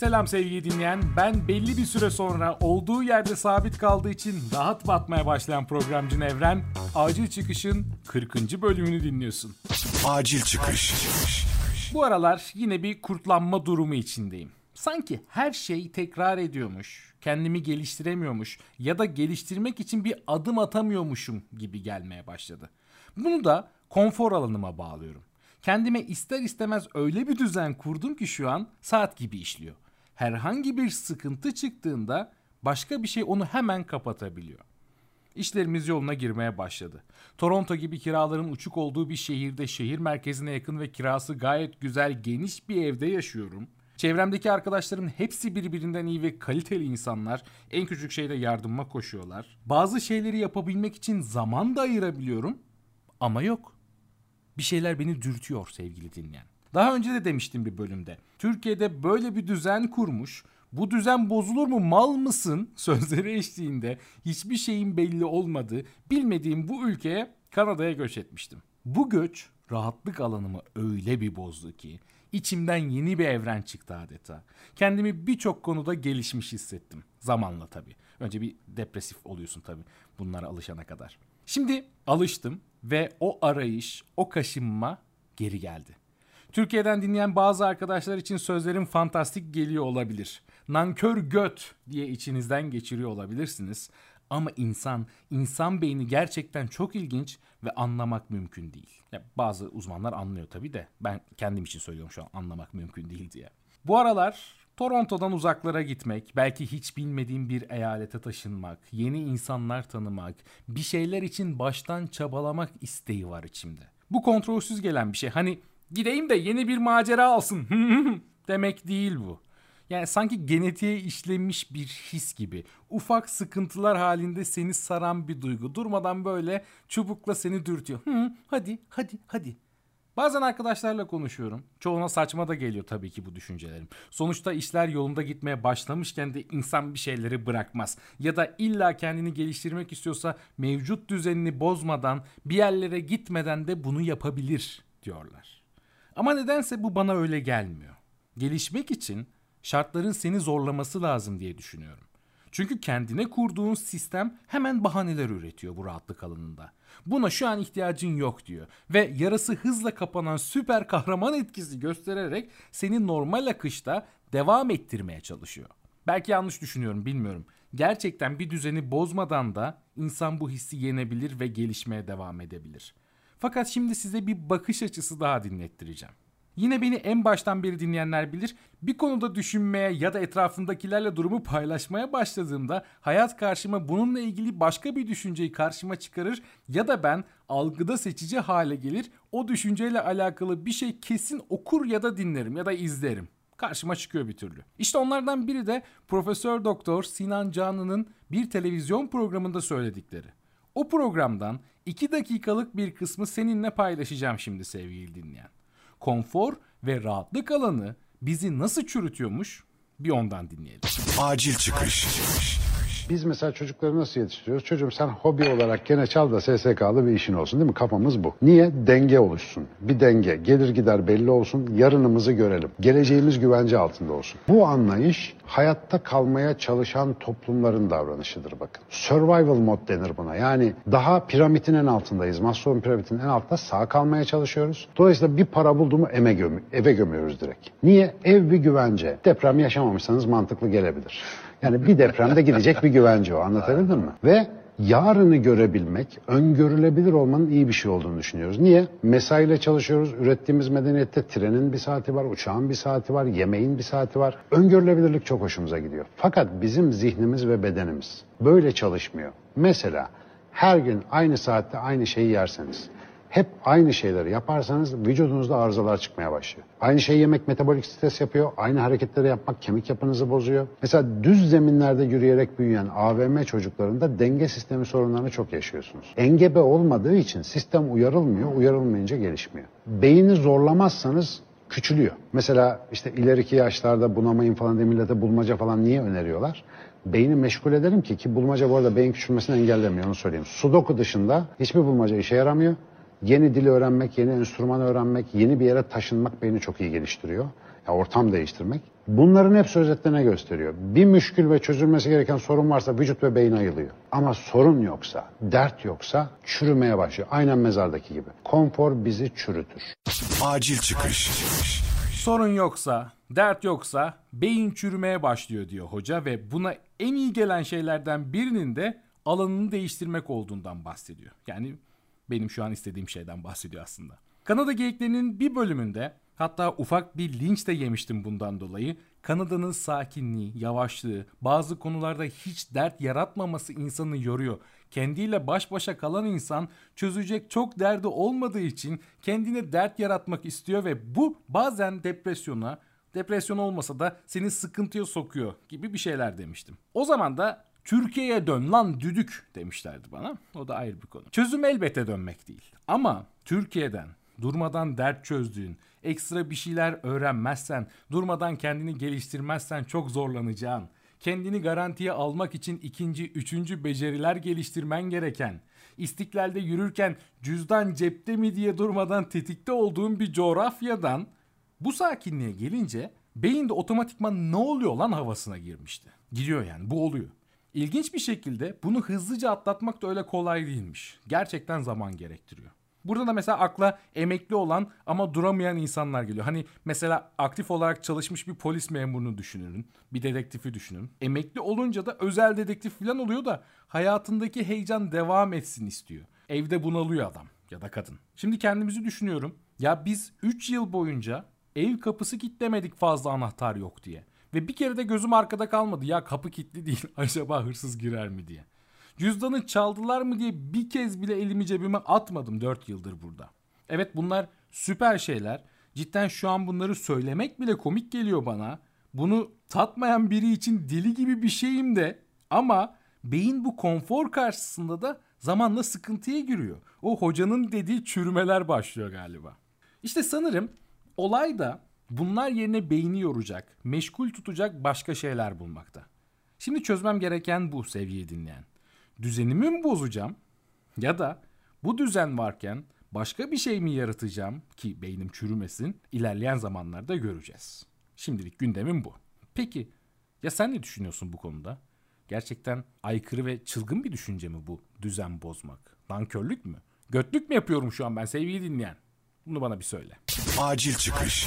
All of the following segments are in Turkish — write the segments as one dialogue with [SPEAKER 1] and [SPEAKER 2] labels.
[SPEAKER 1] Selam sevgili dinleyen. Ben belli bir süre sonra olduğu yerde sabit kaldığı için rahat batmaya başlayan programcı Nevren, Acil Çıkış'ın 40. bölümünü dinliyorsun.
[SPEAKER 2] Acil çıkış.
[SPEAKER 1] Bu aralar yine bir kurtlanma durumu içindeyim. Sanki her şey tekrar ediyormuş, kendimi geliştiremiyormuş ya da geliştirmek için bir adım atamıyormuşum gibi gelmeye başladı. Bunu da konfor alanıma bağlıyorum. Kendime ister istemez öyle bir düzen kurdum ki şu an saat gibi işliyor. Herhangi bir sıkıntı çıktığında başka bir şey onu hemen kapatabiliyor. İşlerimiz yoluna girmeye başladı. Toronto gibi kiraların uçuk olduğu bir şehirde şehir merkezine yakın ve kirası gayet güzel geniş bir evde yaşıyorum. Çevremdeki arkadaşlarım hepsi birbirinden iyi ve kaliteli insanlar. En küçük şeyde yardıma koşuyorlar. Bazı şeyleri yapabilmek için zaman da ayırabiliyorum. Ama yok. Bir şeyler beni dürtüyor sevgili dinleyen. Daha önce de demiştim bir bölümde. Türkiye'de böyle bir düzen kurmuş. Bu düzen bozulur mu mal mısın sözleri eşliğinde hiçbir şeyin belli olmadığı bilmediğim bu ülkeye Kanada'ya göç etmiştim. Bu göç rahatlık alanımı öyle bir bozdu ki içimden yeni bir evren çıktı adeta. Kendimi birçok konuda gelişmiş hissettim. Zamanla tabii. Önce bir depresif oluyorsun tabii bunlara alışana kadar. Şimdi alıştım ve o arayış, o kaşınma geri geldi. Türkiye'den dinleyen bazı arkadaşlar için sözlerim fantastik geliyor olabilir. Nankör göt diye içinizden geçiriyor olabilirsiniz. Ama insan, insan beyni gerçekten çok ilginç ve anlamak mümkün değil. Ya bazı uzmanlar anlıyor tabii de ben kendim için söylüyorum şu an anlamak mümkün değil diye. Bu aralar Toronto'dan uzaklara gitmek, belki hiç bilmediğim bir eyalete taşınmak, yeni insanlar tanımak, bir şeyler için baştan çabalamak isteği var içimde. Bu kontrolsüz gelen bir şey. Hani gideyim de yeni bir macera alsın demek değil bu. Yani sanki genetiğe işlemiş bir his gibi. Ufak sıkıntılar halinde seni saran bir duygu. Durmadan böyle çubukla seni dürtüyor. Hı, hadi, hadi, hadi. Bazen arkadaşlarla konuşuyorum. Çoğuna saçma da geliyor tabii ki bu düşüncelerim. Sonuçta işler yolunda gitmeye başlamışken de insan bir şeyleri bırakmaz. Ya da illa kendini geliştirmek istiyorsa mevcut düzenini bozmadan, bir yerlere gitmeden de bunu yapabilir diyorlar. Ama nedense bu bana öyle gelmiyor. Gelişmek için şartların seni zorlaması lazım diye düşünüyorum. Çünkü kendine kurduğun sistem hemen bahaneler üretiyor bu rahatlık alanında. Buna şu an ihtiyacın yok diyor ve yarası hızla kapanan süper kahraman etkisi göstererek seni normal akışta devam ettirmeye çalışıyor. Belki yanlış düşünüyorum bilmiyorum. Gerçekten bir düzeni bozmadan da insan bu hissi yenebilir ve gelişmeye devam edebilir. Fakat şimdi size bir bakış açısı daha dinlettireceğim. Yine beni en baştan beri dinleyenler bilir. Bir konuda düşünmeye ya da etrafımdakilerle durumu paylaşmaya başladığımda hayat karşıma bununla ilgili başka bir düşünceyi karşıma çıkarır ya da ben algıda seçici hale gelir. O düşünceyle alakalı bir şey kesin okur ya da dinlerim ya da izlerim. Karşıma çıkıyor bir türlü. İşte onlardan biri de Profesör Doktor Sinan Canlı'nın bir televizyon programında söyledikleri. O programdan 2 dakikalık bir kısmı seninle paylaşacağım şimdi sevgili dinleyen konfor ve rahatlık alanı bizi nasıl çürütüyormuş bir ondan dinleyelim.
[SPEAKER 2] Acil çıkış.
[SPEAKER 3] Biz mesela çocukları nasıl yetiştiriyoruz? Çocuğum sen hobi olarak gene çal da SSK'lı bir işin olsun değil mi? Kafamız bu. Niye? Denge oluşsun. Bir denge. Gelir gider belli olsun. Yarınımızı görelim. Geleceğimiz güvence altında olsun. Bu anlayış hayatta kalmaya çalışan toplumların davranışıdır bakın. Survival mod denir buna. Yani daha piramidin en altındayız. Maslow'un piramidin en altında sağ kalmaya çalışıyoruz. Dolayısıyla bir para bulduğumu eve, göm eve gömüyoruz direkt. Niye? Ev bir güvence. Deprem yaşamamışsanız mantıklı gelebilir. Yani bir depremde gidecek bir güvence o anlatabildim mi? Ve yarını görebilmek, öngörülebilir olmanın iyi bir şey olduğunu düşünüyoruz. Niye? Mesaiyle çalışıyoruz. Ürettiğimiz medeniyette trenin bir saati var, uçağın bir saati var, yemeğin bir saati var. Öngörülebilirlik çok hoşumuza gidiyor. Fakat bizim zihnimiz ve bedenimiz böyle çalışmıyor. Mesela her gün aynı saatte aynı şeyi yerseniz, hep aynı şeyleri yaparsanız vücudunuzda arızalar çıkmaya başlıyor. Aynı şeyi yemek metabolik stres yapıyor. Aynı hareketleri yapmak kemik yapınızı bozuyor. Mesela düz zeminlerde yürüyerek büyüyen AVM çocuklarında denge sistemi sorunlarını çok yaşıyorsunuz. Engebe olmadığı için sistem uyarılmıyor. Uyarılmayınca gelişmiyor. Beyni zorlamazsanız küçülüyor. Mesela işte ileriki yaşlarda bunamayın falan diye millete bulmaca falan niye öneriyorlar? Beyni meşgul edelim ki ki bulmaca bu arada beyin küçülmesini engellemiyor onu söyleyeyim. Sudoku dışında hiçbir bulmaca işe yaramıyor. Yeni dili öğrenmek, yeni enstrüman öğrenmek, yeni bir yere taşınmak beni çok iyi geliştiriyor. Ya ortam değiştirmek. Bunların hepsi özetle ne gösteriyor? Bir müşkül ve çözülmesi gereken sorun varsa vücut ve beyin ayılıyor. Ama sorun yoksa, dert yoksa çürümeye başlıyor. Aynen mezardaki gibi. Konfor bizi çürütür.
[SPEAKER 2] Acil çıkış.
[SPEAKER 1] Sorun yoksa, dert yoksa beyin çürümeye başlıyor diyor hoca ve buna en iyi gelen şeylerden birinin de alanını değiştirmek olduğundan bahsediyor. Yani benim şu an istediğim şeyden bahsediyor aslında. Kanada geyiklerinin bir bölümünde hatta ufak bir linç de yemiştim bundan dolayı. Kanada'nın sakinliği, yavaşlığı, bazı konularda hiç dert yaratmaması insanı yoruyor. Kendiyle baş başa kalan insan çözecek çok derdi olmadığı için kendine dert yaratmak istiyor ve bu bazen depresyona, depresyon olmasa da seni sıkıntıya sokuyor gibi bir şeyler demiştim. O zaman da Türkiye'ye dön lan düdük demişlerdi bana. O da ayrı bir konu. Çözüm elbette dönmek değil. Ama Türkiye'den durmadan dert çözdüğün, ekstra bir şeyler öğrenmezsen, durmadan kendini geliştirmezsen çok zorlanacağın, kendini garantiye almak için ikinci, üçüncü beceriler geliştirmen gereken, istiklalde yürürken cüzdan cepte mi diye durmadan tetikte olduğun bir coğrafyadan bu sakinliğe gelince beyinde otomatikman ne oluyor lan havasına girmişti. Giriyor yani bu oluyor. İlginç bir şekilde bunu hızlıca atlatmak da öyle kolay değilmiş. Gerçekten zaman gerektiriyor. Burada da mesela akla emekli olan ama duramayan insanlar geliyor. Hani mesela aktif olarak çalışmış bir polis memurunu düşünün. Bir dedektifi düşünün. Emekli olunca da özel dedektif falan oluyor da hayatındaki heyecan devam etsin istiyor. Evde bunalıyor adam ya da kadın. Şimdi kendimizi düşünüyorum. Ya biz 3 yıl boyunca ev kapısı kilitlemedik fazla anahtar yok diye. Ve bir kere de gözüm arkada kalmadı. Ya kapı kilitli değil acaba hırsız girer mi diye. Cüzdanı çaldılar mı diye bir kez bile elimi cebime atmadım 4 yıldır burada. Evet bunlar süper şeyler. Cidden şu an bunları söylemek bile komik geliyor bana. Bunu tatmayan biri için deli gibi bir şeyim de ama beyin bu konfor karşısında da zamanla sıkıntıya giriyor. O hocanın dediği çürümeler başlıyor galiba. İşte sanırım olay da bunlar yerine beyni yoracak, meşgul tutacak başka şeyler bulmakta. Şimdi çözmem gereken bu sevgili dinleyen düzenimi mi bozacağım? Ya da bu düzen varken başka bir şey mi yaratacağım ki beynim çürümesin ilerleyen zamanlarda göreceğiz. Şimdilik gündemim bu. Peki ya sen ne düşünüyorsun bu konuda? Gerçekten aykırı ve çılgın bir düşünce mi bu düzen bozmak? Nankörlük mü? Götlük mü yapıyorum şu an ben sevgili dinleyen? Bunu bana bir söyle.
[SPEAKER 2] Acil çıkış.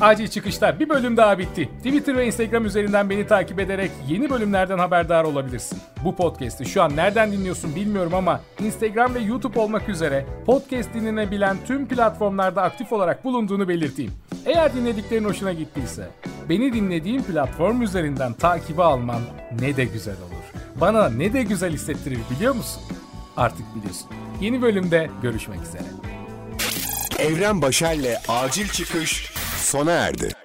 [SPEAKER 1] Acil çıkışlar bir bölüm daha bitti. Twitter ve Instagram üzerinden beni takip ederek yeni bölümlerden haberdar olabilirsin. Bu podcast'i şu an nereden dinliyorsun bilmiyorum ama Instagram ve YouTube olmak üzere podcast dinlenebilen tüm platformlarda aktif olarak bulunduğunu belirteyim. Eğer dinlediklerin hoşuna gittiyse beni dinlediğin platform üzerinden takibi alman ne de güzel olur. Bana ne de güzel hissettirir biliyor musun? Artık biliyorsun. Yeni bölümde görüşmek üzere.
[SPEAKER 2] Evren Başer'le acil çıkış sona erdi.